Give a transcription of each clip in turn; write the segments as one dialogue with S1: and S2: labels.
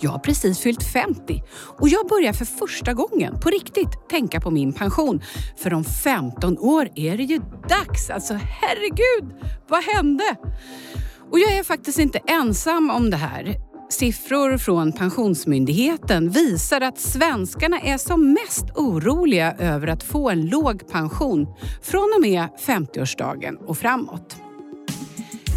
S1: Jag har precis fyllt 50 och jag börjar för första gången på riktigt tänka på min pension. För om 15 år är det ju dags. Alltså herregud, vad hände? Och jag är faktiskt inte ensam om det här. Siffror från Pensionsmyndigheten visar att svenskarna är som mest oroliga över att få en låg pension från och med 50-årsdagen och framåt.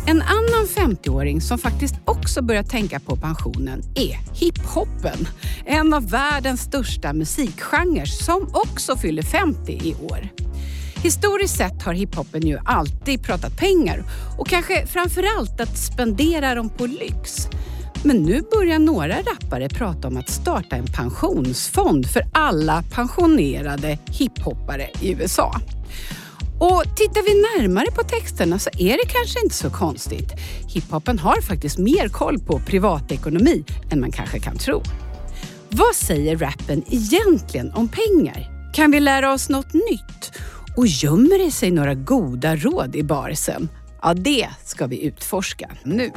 S1: En annan 50-åring som faktiskt också börjar tänka på pensionen är hiphopen. En av världens största musikgenrer som också fyller 50 i år. Historiskt sett har hiphopen ju alltid pratat pengar och kanske framförallt att spendera dem på lyx. Men nu börjar några rappare prata om att starta en pensionsfond för alla pensionerade hiphoppare i USA. Och tittar vi närmare på texterna så är det kanske inte så konstigt. Hiphopen har faktiskt mer koll på privatekonomi än man kanske kan tro. Vad säger rappen egentligen om pengar? Kan vi lära oss något nytt? Och gömmer det sig några goda råd i barsen? Ja, det ska vi utforska nu.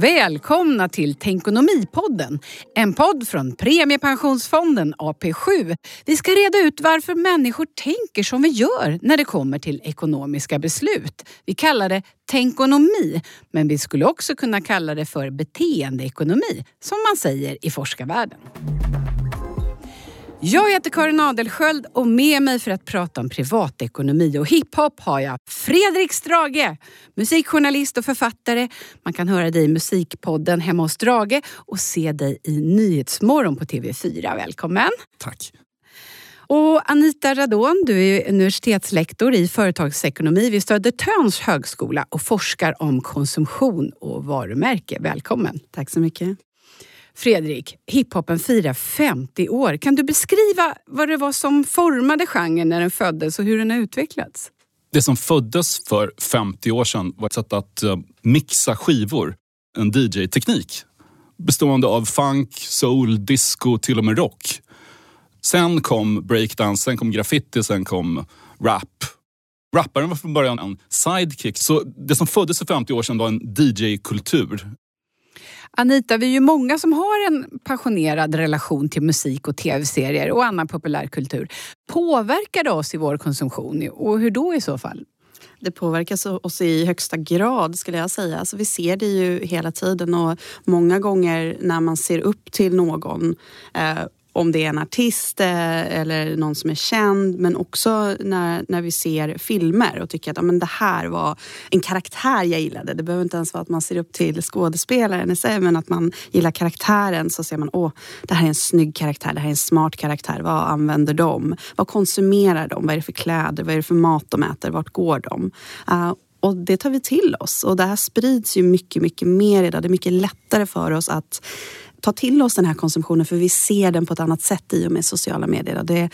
S1: Välkomna till Tänkonomipodden, en podd från Premiepensionsfonden AP7. Vi ska reda ut varför människor tänker som vi gör när det kommer till ekonomiska beslut. Vi kallar det tänkonomi, men vi skulle också kunna kalla det för beteendeekonomi, som man säger i forskarvärlden. Jag heter Karin Adelsköld och med mig för att prata om privatekonomi och hiphop har jag Fredrik Strage, musikjournalist och författare. Man kan höra dig i musikpodden Hemma hos Strage och se dig i Nyhetsmorgon på TV4. Välkommen!
S2: Tack.
S1: Och Anita Radon, du är universitetslektor i företagsekonomi vid Södertörns högskola och forskar om konsumtion och varumärke. Välkommen!
S3: Tack så mycket.
S1: Fredrik, hiphopen firar 50 år. Kan du beskriva vad det var som formade genren när den föddes och hur den har utvecklats?
S2: Det som föddes för 50 år sedan var ett sätt att eh, mixa skivor. En DJ-teknik bestående av funk, soul, disco, till och med rock. Sen kom breakdance, sen kom graffiti, sen kom rap. Rapparen var från början en sidekick. Så det som föddes för 50 år sedan var en DJ-kultur.
S1: Anita, vi är ju många som har en passionerad relation till musik och tv-serier och annan populärkultur. Påverkar det oss i vår konsumtion och hur då i så fall?
S3: Det påverkar oss i högsta grad skulle jag säga. Alltså vi ser det ju hela tiden och många gånger när man ser upp till någon eh, om det är en artist eh, eller någon som är känd men också när, när vi ser filmer och tycker att ja, men det här var en karaktär jag gillade. Det behöver inte ens vara att man ser upp till skådespelaren i sig men att man gillar karaktären så ser man åh, det här är en snygg karaktär, det här är en smart karaktär. Vad använder de? Vad konsumerar de? Vad är det för kläder? Vad är det för mat de äter? Vart går de? Uh, och det tar vi till oss och det här sprids ju mycket, mycket mer idag. Det är mycket lättare för oss att ta till oss den här konsumtionen för vi ser den på ett annat sätt i och med sociala medier. Det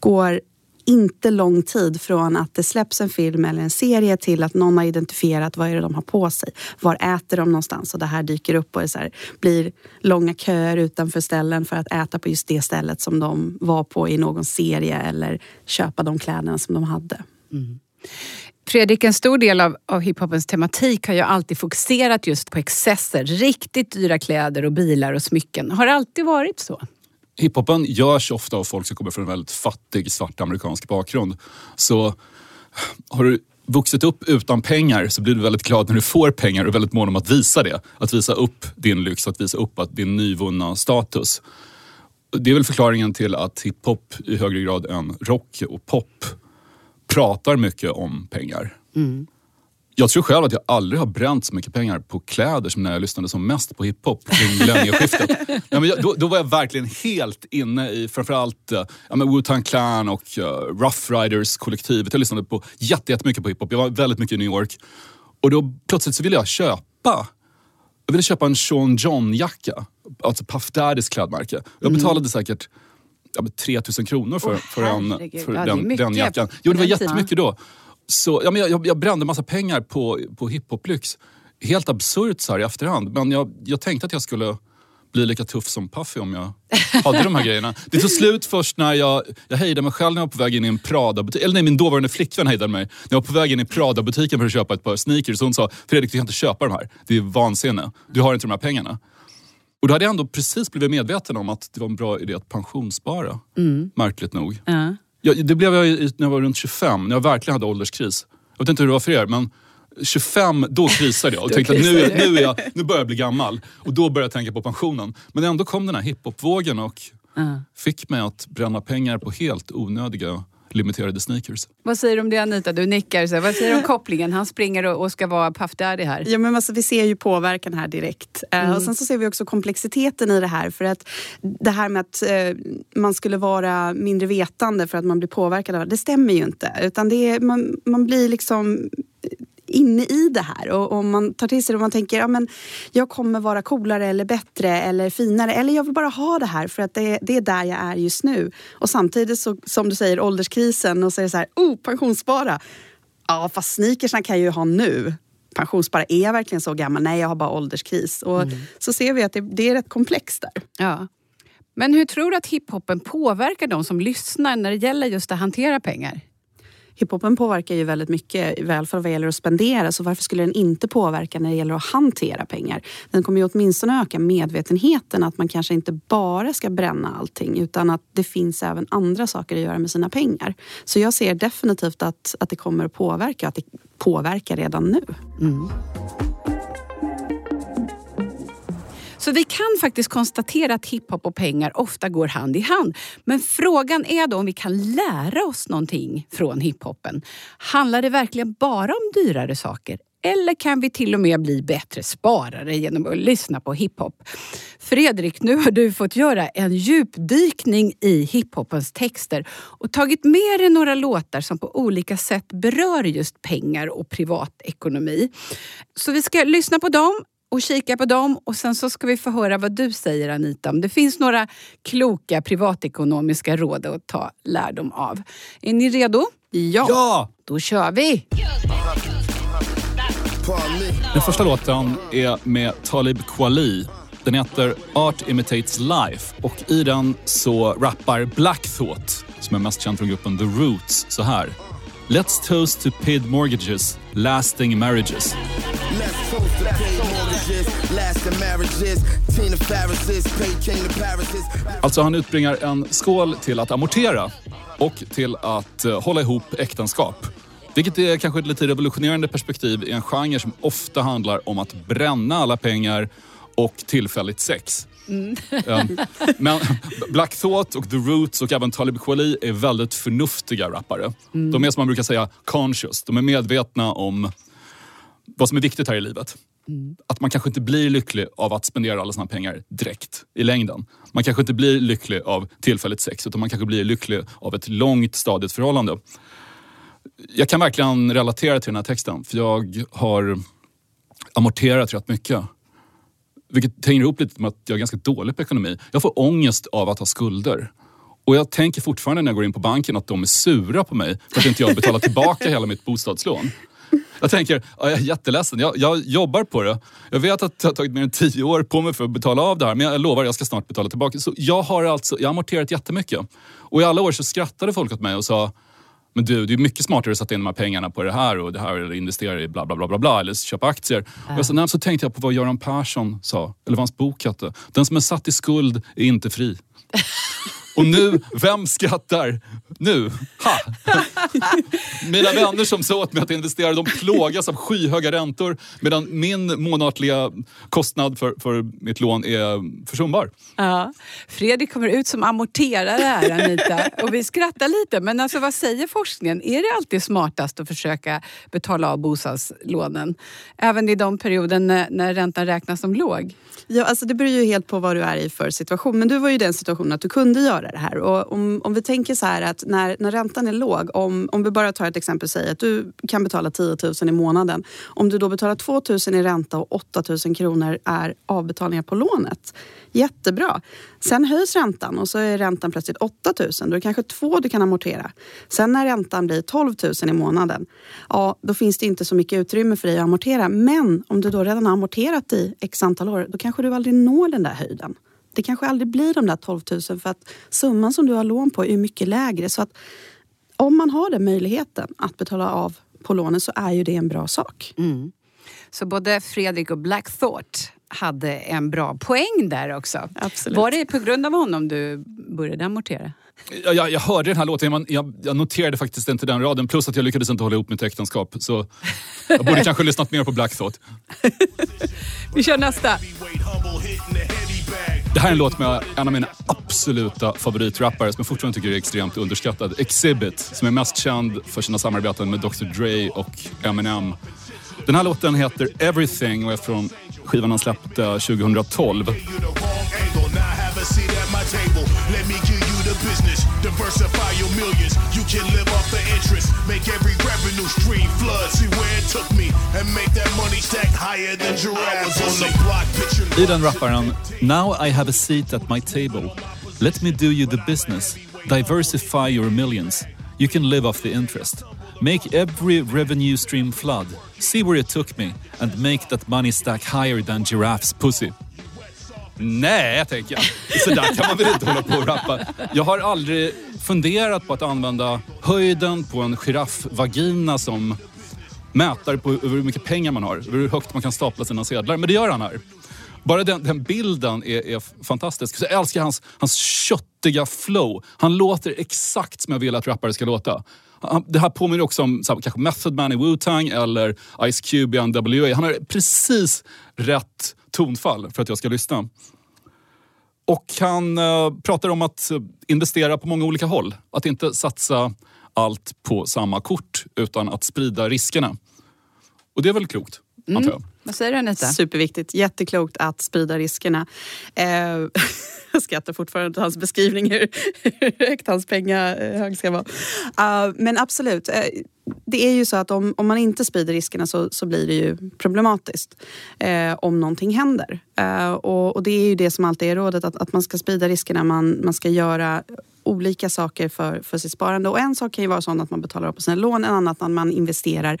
S3: går inte lång tid från att det släpps en film eller en serie till att någon har identifierat vad är det de har på sig. Var äter de någonstans? Och det här dyker upp och det så här, blir långa köer utanför ställen för att äta på just det stället som de var på i någon serie eller köpa de kläderna som de hade. Mm.
S1: Fredrik, en stor del av, av hiphopens tematik har ju alltid fokuserat just på excesser. Riktigt dyra kläder och bilar och smycken. Har det alltid varit så?
S2: Hiphopen görs ofta av folk som kommer från en väldigt fattig svart amerikansk bakgrund. Så har du vuxit upp utan pengar så blir du väldigt glad när du får pengar och väldigt mån om att visa det. Att visa upp din lyx, att visa upp din nyvunna status. Det är väl förklaringen till att hiphop i högre grad än rock och pop pratar mycket om pengar. Mm. Jag tror själv att jag aldrig har bränt så mycket pengar på kläder som när jag lyssnade som mest på hiphop kring millennieskiftet. ja, då, då, var jag verkligen helt inne i framförallt uh, ja, Wu-Tang Clan och uh, Rough Riders-kollektivet. Jag lyssnade på jättemycket på hiphop. Jag var väldigt mycket i New York. Och då plötsligt så ville jag köpa jag ville köpa en Sean John-jacka. Alltså Puff Daddys klädmärke. Jag mm. betalade mm. säkert ja, 3000 kronor för, oh, för, en, för ja, den, den jackan. Jo, det var jättemycket då. Så, ja, men jag, jag brände massa pengar på, på hiphoplyx. Helt absurt så här i efterhand. Men jag, jag tänkte att jag skulle bli lika tuff som Puffy om jag hade de här grejerna. Det tog slut först när jag, jag hejdade mig själv när jag var på väg in i en Prada-butik. Eller nej, min dåvarande flickvän hejdade mig. När jag var på väg in i Prada-butiken för att köpa ett par sneakers. Hon sa, Fredrik du kan inte köpa de här. Det är vansinne. Du har inte de här pengarna. Och då hade jag ändå precis blivit medveten om att det var en bra idé att pensionsspara.
S1: Mm.
S2: Märkligt nog.
S1: Ja.
S2: Ja, det blev jag när jag var runt 25, när jag verkligen hade ålderskris. Jag vet inte hur det var för er, men 25, då krisade jag och tänkte att nu, är- nu, är jag, nu börjar jag bli gammal. Och då började jag tänka på pensionen. Men ändå kom den här hiphopvågen och
S1: Ja.
S2: fick mig att bränna pengar på helt onödiga limiterade sneakers.
S1: Vad säger du om det Anita? Du nickar. Så. Vad säger du om kopplingen? Han springer och, och ska vara Puff Daddy här.
S3: Ja, men alltså, vi ser ju påverkan här direkt. Eh, och sen så ser vi också komplexiteten i det här. För att det här med att eh, man skulle vara mindre vetande för att man blir påverkad av det, det stämmer ju inte. Utan det är, man, man blir liksom inne i det här och om man tar till sig det och man tänker ja, men jag kommer vara coolare eller bättre eller finare eller jag vill bara ha det här för att det, det är där jag är just nu. Och samtidigt så, som du säger ålderskrisen och så är det så här, oh pensionsspara. Ja fast sneakersna kan jag ju ha nu. Pensionsspara, är jag verkligen så gammal? Nej jag har bara ålderskris. Och så ser vi att det, det är rätt komplext där.
S1: Ja. Men hur tror du att hiphopen påverkar de som lyssnar när det gäller just att hantera pengar?
S3: Hiphopen påverkar ju väldigt mycket, i alla fall vad gäller att spendera. Så varför skulle den inte påverka när det gäller att hantera pengar? Den kommer ju åtminstone öka medvetenheten att man kanske inte bara ska bränna allting utan att det finns även andra saker att göra med sina pengar. Så jag ser definitivt att, att det kommer att påverka och att det påverkar redan nu. Mm.
S1: Så vi kan faktiskt konstatera att hiphop och pengar ofta går hand i hand. Men frågan är då om vi kan lära oss någonting från hiphopen. Handlar det verkligen bara om dyrare saker? Eller kan vi till och med bli bättre sparare genom att lyssna på hiphop? Fredrik, nu har du fått göra en djupdykning i hiphopens texter och tagit med dig några låtar som på olika sätt berör just pengar och privatekonomi. Så vi ska lyssna på dem och kika på dem och sen så ska vi få höra vad du säger Anita. Om det finns några kloka privatekonomiska råd att ta lärdom av. Är ni redo?
S3: Ja.
S2: Ja!
S1: Då kör vi!
S2: Den första låten är med Talib Kweli. Den heter Art Imitates Life och i den så rappar Black Thought, som är mest känd från gruppen The Roots, så här. Let's toast to paid mortgages, lasting marriages.
S4: Let's toast
S2: Alltså han utbringar en skål till att amortera och till att eh, hålla ihop äktenskap. Vilket är kanske ett lite revolutionerande perspektiv i en genre som ofta handlar om att bränna alla pengar och tillfälligt sex. Um, men Black Thought och The Roots och även Talib Kweli är väldigt förnuftiga rappare. De är som man brukar säga conscious. De är medvetna om vad som är viktigt här i livet. Att man kanske inte blir lycklig av att spendera alla sina pengar direkt i längden. Man kanske inte blir lycklig av tillfälligt sex utan man kanske blir lycklig av ett långt stadigt förhållande. Jag kan verkligen relatera till den här texten för jag har amorterat rätt mycket. Vilket hänger ihop lite med att jag är ganska dålig på ekonomi. Jag får ångest av att ha skulder. Och jag tänker fortfarande när jag går in på banken att de är sura på mig för att inte jag betalar tillbaka hela mitt bostadslån. Jag tänker, ja, jag är jätteledsen. Jag, jag jobbar på det. Jag vet att det har tagit mer än tio år på mig för att betala av det här. Men jag lovar, jag ska snart betala tillbaka. Så jag har alltså, jag har amorterat jättemycket. Och i alla år så skrattade folk åt mig och sa men du, det är mycket smartare att sätta in de här pengarna på det här och det här eller investera i bla bla bla bla bla eller köpa aktier. Och jag sa, nej, så tänkte jag på vad Göran Persson sa, eller vad hans bok hette. Den som är satt i skuld är inte fri. Och nu, vem skrattar? Nu, ha! Mina vänner som sa åt mig att investera, de plågas av skyhöga räntor medan min månatliga kostnad för, för mitt lån är försumbar.
S1: Ja. Fredrik kommer ut som amorterare här Anita och vi skrattar lite men alltså vad säger forskningen? Är det alltid smartast att försöka betala av bostadslånen? Även i de perioder när, när räntan räknas som låg?
S3: Ja, alltså det beror ju helt på vad du är i för situation. Men du var ju i den situationen att du kunde göra det här. Och om, om vi tänker så här att när, när räntan är låg, om om, om vi bara tar ett exempel, säger att du kan betala 10 000 i månaden. Om du då betalar 2 000 i ränta och 8 000 kronor är avbetalningar på lånet. Jättebra. Sen höjs räntan och så är räntan plötsligt 8 000. Då är det kanske två du kan amortera. Sen när räntan blir 12 000 i månaden, ja då finns det inte så mycket utrymme för dig att amortera. Men om du då redan har amorterat i x antal år, då kanske du aldrig når den där höjden. Det kanske aldrig blir de där 12 000 för att summan som du har lån på är mycket lägre. Så att om man har den möjligheten att betala av på lånen så är ju det en bra sak.
S1: Mm. Så både Fredrik och Black Thought hade en bra poäng där också.
S3: Absolut.
S1: Var det på grund av honom du började amortera?
S2: Jag, jag, jag hörde den här låten, jag, jag noterade faktiskt inte den raden. Plus att jag lyckades inte hålla ihop mitt äktenskap. Så jag borde kanske lyssnat mer på Black Thought.
S1: Vi kör nästa.
S2: Det här är en låt med en av mina absoluta favoritrappare som jag fortfarande tycker är extremt underskattad. Exhibit, som är mest känd för sina samarbeten med Dr Dre och Eminem. Den här låten heter Everything och är från skivan han släppte 2012.
S5: Diversify your millions. You can live off the interest. Make every revenue stream flood. See where it took me. And make that money stack higher than giraffes on the block.
S2: I den rappar han “Now I have a seat at my table. Let me do you the business. Diversify your millions. You can live off the interest. Make every revenue stream flood. See where it took me and make that money stack higher than giraffes pussy.” Nej, tänker jag. Så där kan man väl inte hålla på och rappa. Jag har aldrig funderat på att använda höjden på en giraffvagina som mätare på hur mycket pengar man har. Hur högt man kan stapla sina sedlar. Men det gör han här. Bara den, den bilden är, är fantastisk. Jag älskar hans, hans köttiga flow. Han låter exakt som jag vill att rappare ska låta. Han- Det här påminner också om så här, kanske Method Man i Wu-Tang eller Ice Cube i NWA. Han har precis rätt tonfall för att jag ska lyssna. Och han eh, pratar om att eh, investera på många olika håll. Att inte satsa allt på samma kort utan att sprida riskerna. Och det är väl klokt, antar jag.
S1: Vad säger du Anita?
S3: Superviktigt. Jätteklokt att sprida riskerna. Eh, jag skrattar fortfarande åt hans beskrivning hur, hur högt hans pengahög ska vara. Eh, men absolut. Eh, det är ju så att om, om man inte sprider riskerna så, så blir det ju problematiskt eh, om någonting händer. Eh, och, och det är ju det som alltid är rådet, att, att man ska sprida riskerna. Man, man ska göra olika saker för, för sitt sparande. Och en sak kan ju vara sån att man betalar av på sina lån, en annan att man investerar.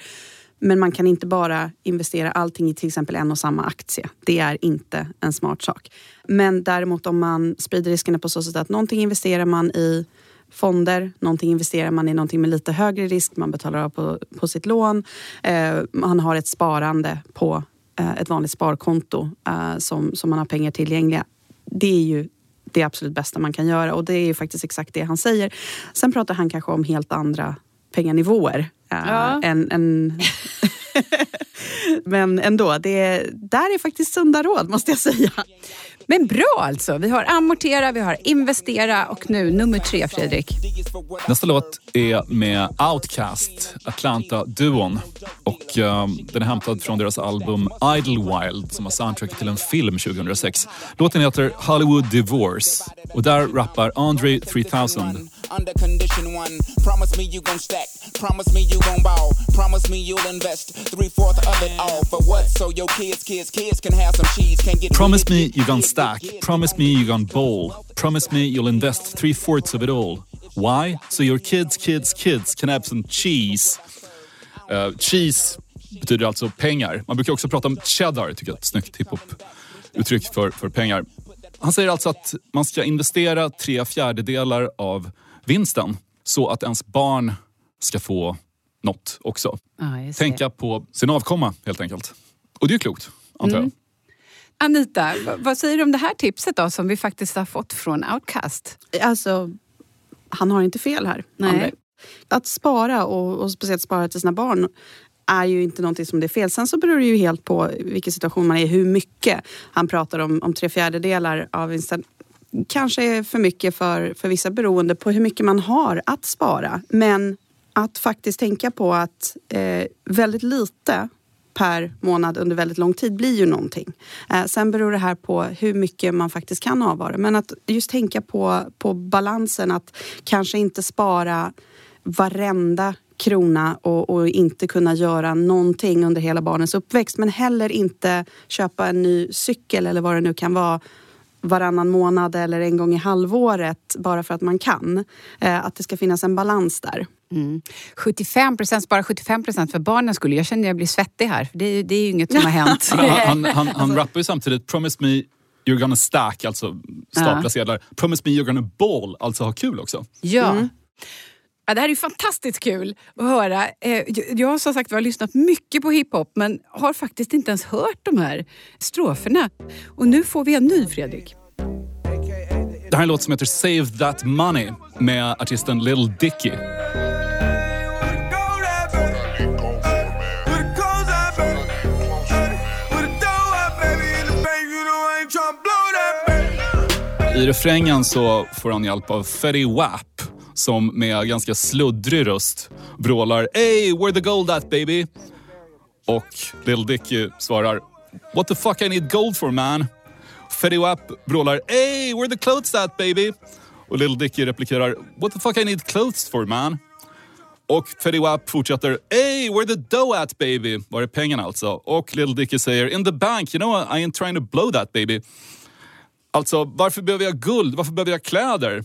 S3: Men man kan inte bara investera allting i till exempel en och samma aktie. Det är inte en smart sak. Men däremot om man sprider riskerna på så sätt att någonting investerar man i fonder, någonting investerar man i någonting med lite högre risk, man betalar av på, på sitt lån. Eh, man har ett sparande på eh, ett vanligt sparkonto eh, som, som man har pengar tillgängliga. Det är ju det absolut bästa man kan göra och det är ju faktiskt exakt det han säger. Sen pratar han kanske om helt andra penganivåer. eh,
S1: Ja.
S3: än, än Men ändå, det där är faktiskt sunda råd måste jag säga.
S1: Men bra alltså. Vi har amortera, vi har investera och nu nummer tre Fredrik.
S2: Nästa låt är med Outkast, Atlanta-duon. Och ehm, den är hämtad från deras album Idlewild som var soundtracket till en film 2006. Låten heter Hollywood Divorce och där rappar Andre 3000.
S6: Under condition one, promise me you gon' stack, promise me you gon' ball, promise me you'll invest three fourths of it all for what? So your kids, kids, kids can have some cheese, can get
S2: Promise me you
S6: kids,
S2: stack, promise me you gonna bowl, promise me you'll invest three fourths of it all. Why? So your kids, kids, kids can have some cheese. Eh, cheese betyder alltså pengar. Man brukar också prata om cheddar, tycker jag är ett snyggt hiphop-uttryck för, för pengar. Han säger alltså att man ska investera tre fjärdedelar av vinsten så att ens barn ska få något också.
S1: Ja.
S2: Tänka på sin avkomma helt enkelt. Och det är ju klokt, antar jag.
S1: Anita, vad säger du om det här tipset då som vi faktiskt har fått från Outcast?
S3: Alltså, han har inte fel här.
S1: Nej.
S3: André. Att spara och, och speciellt spara till sina barn är ju inte någonting som det är fel. Sen så beror det ju helt på vilken situation man är hur mycket. Han pratar om, om tre fjärdedelar av vinsten. Kanske är för mycket för, för vissa beroende på hur mycket man har att spara. Men att faktiskt tänka på att eh, väldigt lite per månad under väldigt lång tid blir ju någonting. Eh, sen beror det här på hur mycket man faktiskt kan avvara. Men att just tänka på, på balansen att kanske inte spara varenda krona och, och inte kunna göra någonting under hela barnens uppväxt. Men heller inte köpa en ny cykel eller vad det nu kan vara varannan månad eller en gång i halvåret bara för att man kan. Eh, att det ska finnas en balans där.
S1: 75 procent, spara 75 procent för barnen skulle. Jag känner att jag blir svettig här. för Det, är- det är ju inget som har hänt.
S2: Han, han, han, han rappar ju samtidigt “Promise me you're gonna stack”, alltså stapla
S1: Ja.
S2: sedlar. “Promise me you're gonna ball”, alltså ha kul också.
S1: Ja. Ja, det här är fantastiskt kul att höra. Eh, jag- Jag har som sagt var lyssnat mycket på hiphop men har faktiskt inte ens hört de här stroferna. Och nu får vi en ny, Fredrik.
S2: Det här är en låt som heter “Save That Money” med artisten Lil Dicky. I refrängen så får han hjälp av Fetty Wap som med ganska sluddrig röst vrålar “Hey, where the gold at baby?” Och Lil Dicky svarar “What the fuck I need gold for man?” Fetty Wap vrålar “Hey, where the clothes at baby?” Och Little Dicky replikerar “What the fuck I need clothes for man?” Och Fetty Wap fortsätter “Hey, where the dough at baby?” Var är pengarna alltså? Och Little Dicky säger “In the bank, you know I ain't trying to blow that baby” Alltså, varför behöver jag guld? Varför behöver jag kläder?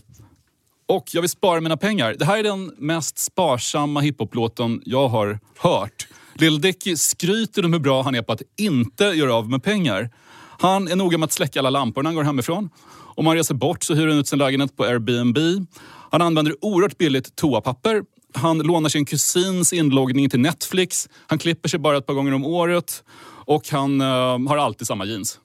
S2: Och jag vill spara mina pengar. Det här är den mest sparsamma hiphoplåten jag har hört. Lil Dicky skryter om hur bra han är på att inte göra av med pengar. Han är noga med att släcka alla lampor när han går hemifrån. Om han reser bort så hyr han ut sin lägenhet på Airbnb. Han använder oerhört billigt toapapper. Han lånar sin kusins inloggning till Netflix. Han klipper sig bara ett par gånger om året. Och han eh, har alltid samma jeans.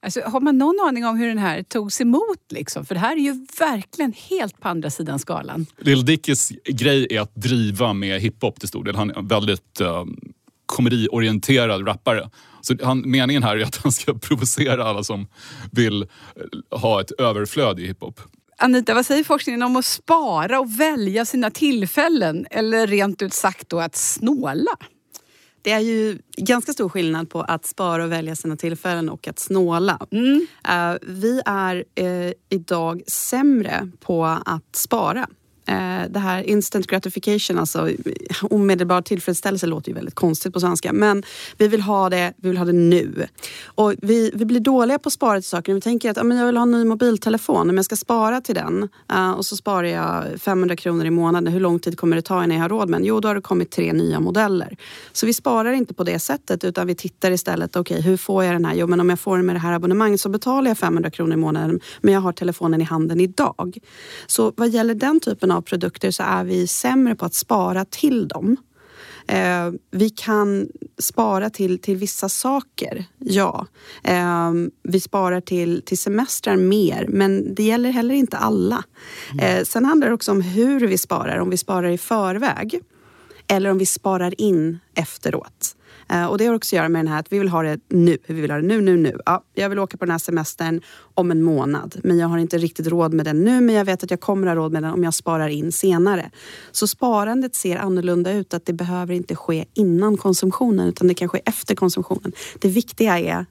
S1: Alltså, har man någon aning om hur den här togs emot? Liksom? För det här är ju verkligen helt på andra sidan skalan.
S2: Lil Dickys grej är att driva med hiphop till stor del. Han är en väldigt uh, komediorienterad rappare. Så han, meningen här är att han ska provocera alla som vill eh, ha ett överflöd i hiphop.
S1: Anita, vad säger forskningen om att spara och välja sina tillfällen? Eller rent ut sagt då att snåla?
S3: Det är ju ganska stor skillnad på att spara och välja sina tillfällen och att snåla. Eh, vi är eh, idag sämre på att spara. Eh, det här instant gratification, alltså omedelbar tillfredsställelse låter ju väldigt konstigt på svenska. Men vi vill ha det, vi vill ha det nu. Och vi, vi blir dåliga på att spara till saker. Vi tänker att ja, men jag vill ha en ny mobiltelefon, men jag ska spara till den. eh, och så sparar jag 500 kronor i månaden. Hur lång tid kommer det ta innan jag har råd med den? Jo, då har det kommit tre nya modeller. Så vi sparar inte på det sättet utan vi tittar istället, okej hur får jag den här? Jo, men om jag får den med det här abonnemanget så betalar jag 500 kronor i månaden men jag har telefonen i handen idag. Så vad gäller den typen av produkter så är vi sämre på att spara till dem. Eh, vi kan spara till, till vissa saker, ja. Eh, vi sparar till, till semestrar mer, men det gäller heller inte alla. Eh, sen handlar det också om hur vi sparar, om vi sparar i förväg eller om vi sparar in efteråt. Eh, och det har också att göra med den här att vi vill ha det nu. Vi vill ha det nu, nu, nu. Ja, jag vill åka på den här semestern om en månad. Men jag har inte riktigt råd med den nu. Men jag vet att jag kommer ha råd med den om jag sparar in senare. Så sparandet ser annorlunda ut. Att det behöver inte ske innan konsumtionen utan det kan ske efter konsumtionen. Det viktiga är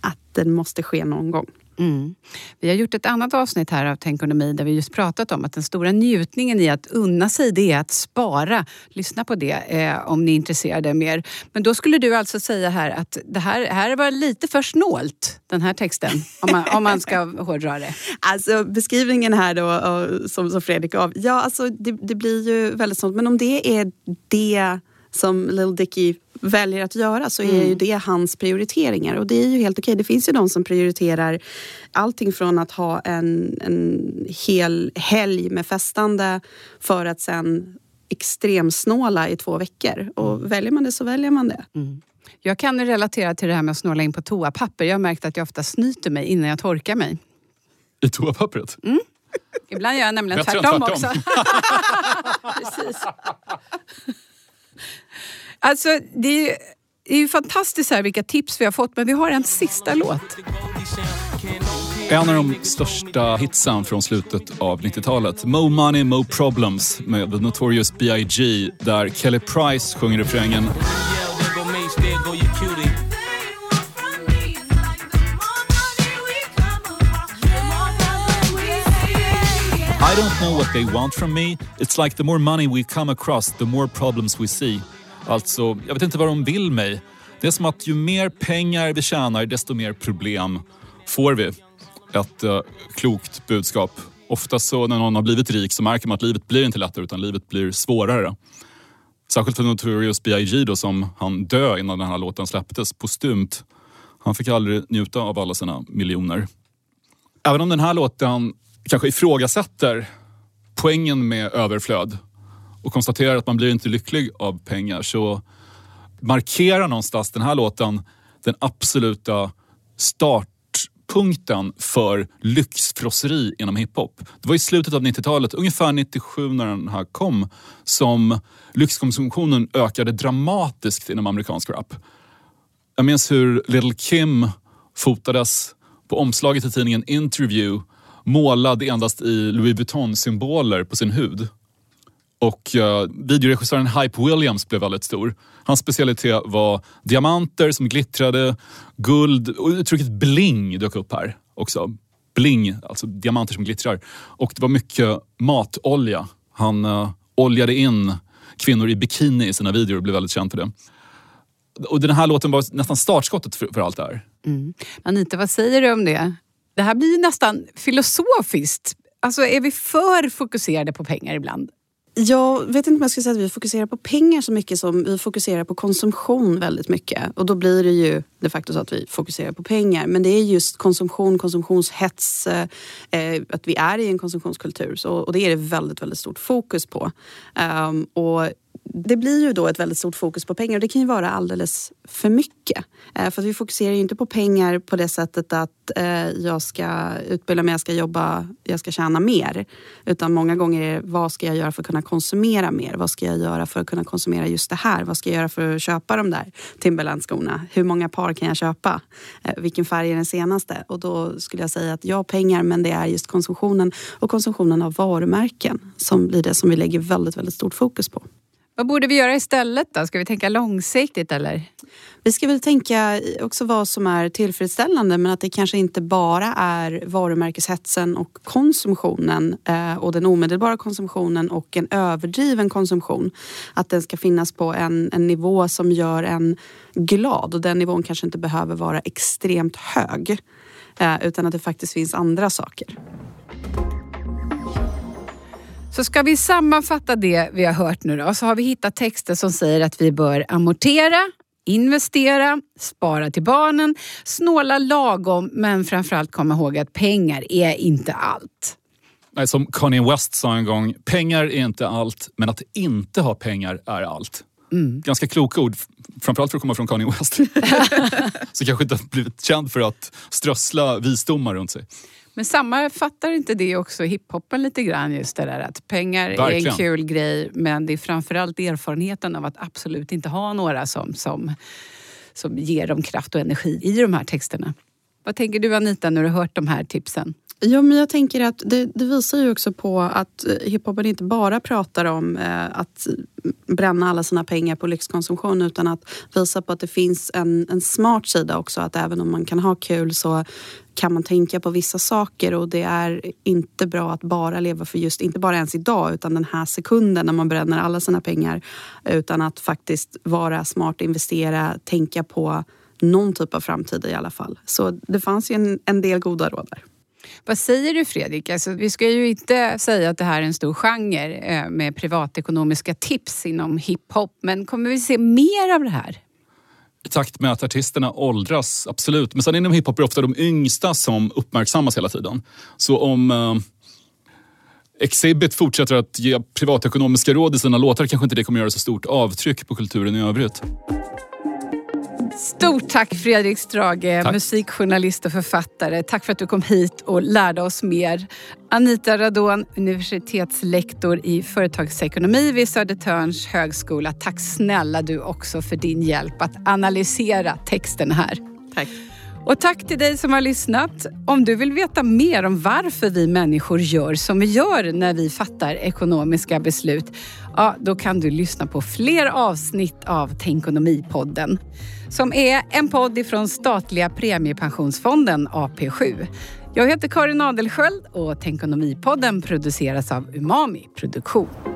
S3: att den måste ske någon gång.
S1: Mm. Vi har gjort ett annat avsnitt här av Tänkonomi där vi just pratat om att den stora njutningen i att unna sig det är att spara. Lyssna på det eh, om ni är intresserade mer. Men då skulle du alltså säga här att det här, här var lite för snålt, den här texten, om man, om man ska hårdra det.
S3: Alltså beskrivningen här då som, som Fredrik gav. Ja, alltså det, det blir ju väldigt snålt. Men om det är det som Lil Dicky väljer att göra så är ju det hans prioriteringar. Och det är ju helt okej. Det finns ju de som prioriterar allting från att ha en, en hel helg med festande för att sen extremsnåla i två veckor. Och väljer man det så väljer man det.
S1: Jag kan relatera till det här med att snåla in på toapapper. Jag har märkt att jag ofta snyter mig innan jag torkar mig.
S2: I toapappret.
S1: Ibland gör jag nämligen tvärtom,
S2: tvärtom.
S1: också. Precis. Alltså, det är, ju, det är ju fantastiskt här vilka tips vi har fått, men vi har en sista låt.
S2: En av de största hitsen från slutet av 90-talet. Mo Money, Mo Problems med The Notorious B.I.G. där Kelly Price sjunger refrängen. I don't know what they want from me. It's like the more money we come across, the more problems we see. Alltså, jag vet inte vad de vill mig. Det är som att ju mer pengar vi tjänar, desto mer problem får vi. Ett eh, klokt budskap. Ofta så när någon har blivit rik så märker man att livet blir inte lättare utan livet blir svårare. Särskilt för Notorious B.I.G. då som han dö innan den här låten släpptes postumt. Han fick aldrig njuta av alla sina miljoner. Även om den här låten kanske ifrågasätter poängen med överflöd och konstaterar att man blir inte lycklig av pengar så markerar någonstans den här låten den absoluta startpunkten för lyxfrosseri inom hiphop. Det var i slutet av 90-talet, ungefär 97 när den här kom, som lyxkonsumtionen ökade dramatiskt inom amerikansk rap. Jag minns hur Little Kim fotades på omslaget i tidningen Interview målad endast i Louis Vuitton-symboler på sin hud. Och eh, videoregissören Hype Williams blev väldigt stor. Hans specialitet var diamanter som glittrade, guld och uttrycket bling dök upp här också. Bling, alltså diamanter som glittrar. Och det var mycket matolja. Han eh, oljade in kvinnor i bikini i sina videor och blev väldigt känd för det. Och den här låten var nästan startskottet för, för allt det här.
S1: Mm. Anita, vad säger du om det? Det här blir ju nästan filosofiskt. Alltså är vi för fokuserade på pengar ibland?
S3: Jag vet inte om jag skulle säga att vi fokuserar på pengar så mycket som vi fokuserar på konsumtion väldigt mycket. Och då blir det ju de facto så att vi fokuserar på pengar. Men det är just konsumtion, konsumtionshets, eh, eh att vi är i en konsumtionskultur. Så, och det är det väldigt, väldigt stort fokus på. Um, och det blir ju då ett väldigt stort fokus på pengar och det kan ju vara alldeles för mycket. Eh, för vi fokuserar ju inte på pengar på det sättet att eh, jag ska utbilda mig, jag ska jobba, jag ska tjäna mer. Utan många gånger är det vad ska jag göra för att kunna konsumera mer? Vad ska jag göra för att kunna konsumera just det här? Vad ska jag göra för att köpa de där Timberland-skorna? Hur många par kan jag köpa? Eh, vilken färg är den senaste? Och då skulle jag säga att ja, pengar, men det är just konsumtionen och konsumtionen av varumärken som blir det som vi lägger väldigt, väldigt stort fokus på.
S1: Vad borde vi göra istället då? Ska vi tänka långsiktigt eller?
S3: Vi ska väl tänka också vad som är tillfredsställande men att det kanske inte bara är varumärkeshetsen och konsumtionen eh, och den omedelbara konsumtionen och en överdriven konsumtion. Att den ska finnas på en, en nivå som gör en glad och den nivån kanske inte behöver vara extremt hög. Eh, utan att det faktiskt finns andra saker.
S1: Så ska vi sammanfatta det vi har hört nu då, så har vi hittat texter som säger att vi bör amortera, investera, spara till barnen, snåla lagom men framförallt komma ihåg att pengar är inte allt.
S2: Nej, som Kanye West sa en gång, pengar är inte allt men att inte ha pengar är allt. Mm. Ganska kloka ord, framförallt för att komma från Kanye West. Så kanske inte har blivit känd för att strössla visdomar runt sig.
S1: Men sammanfattar inte det också hiphopen lite grann? Just det där att pengar
S2: Verkligen.
S1: är en kul grej men det är framförallt erfarenheten av att absolut inte ha några som, som, som ger dem kraft och energi i de här texterna. Vad tänker du Anita när du har hört de här tipsen?
S3: Ja, men jag tänker att det, det visar ju också på att eh, hiphopen inte bara pratar om eh, att bränna alla sina pengar på lyxkonsumtion utan att visa på att det finns en, en smart sida också. Att även om man kan ha kul så kan man tänka på vissa saker och det är inte bra att bara leva för just, inte bara ens idag utan den här sekunden när man bränner alla sina pengar. Utan att faktiskt vara smart, investera, tänka på någon typ av framtid i alla fall. Så det fanns ju en, en del goda råd där.
S1: Vad säger du Fredrik? Alltså, vi ska ju inte säga att det här är en stor genre eh, med privatekonomiska tips inom hiphop men kommer vi se mer av det här?
S2: I takt med att artisterna åldras, absolut. Men sen inom hiphop är det ofta de yngsta som uppmärksammas hela tiden. Så om eh, Exhibit fortsätter att ge privatekonomiska råd i sina låtar kanske inte det kommer göra så stort avtryck på kulturen i övrigt.
S1: Stort tack Fredrik Strage,
S2: Tack.
S1: musikjournalist och författare. Tack för att du kom hit och lärde oss mer. Anita Radon, universitetslektor i företagsekonomi vid Södertörns högskola. Tack snälla du också för din hjälp att analysera texten här.
S3: Tack.
S1: Och tack till dig som har lyssnat. Om du vill veta mer om varför vi människor gör som vi gör när vi fattar ekonomiska beslut, ja, då kan du lyssna på fler avsnitt av Tänkonomipodden som är en podd ifrån statliga premiepensionsfonden AP7. Jag heter Karin Adelsköld och Tänkonomipodden produceras av Umami Produktion.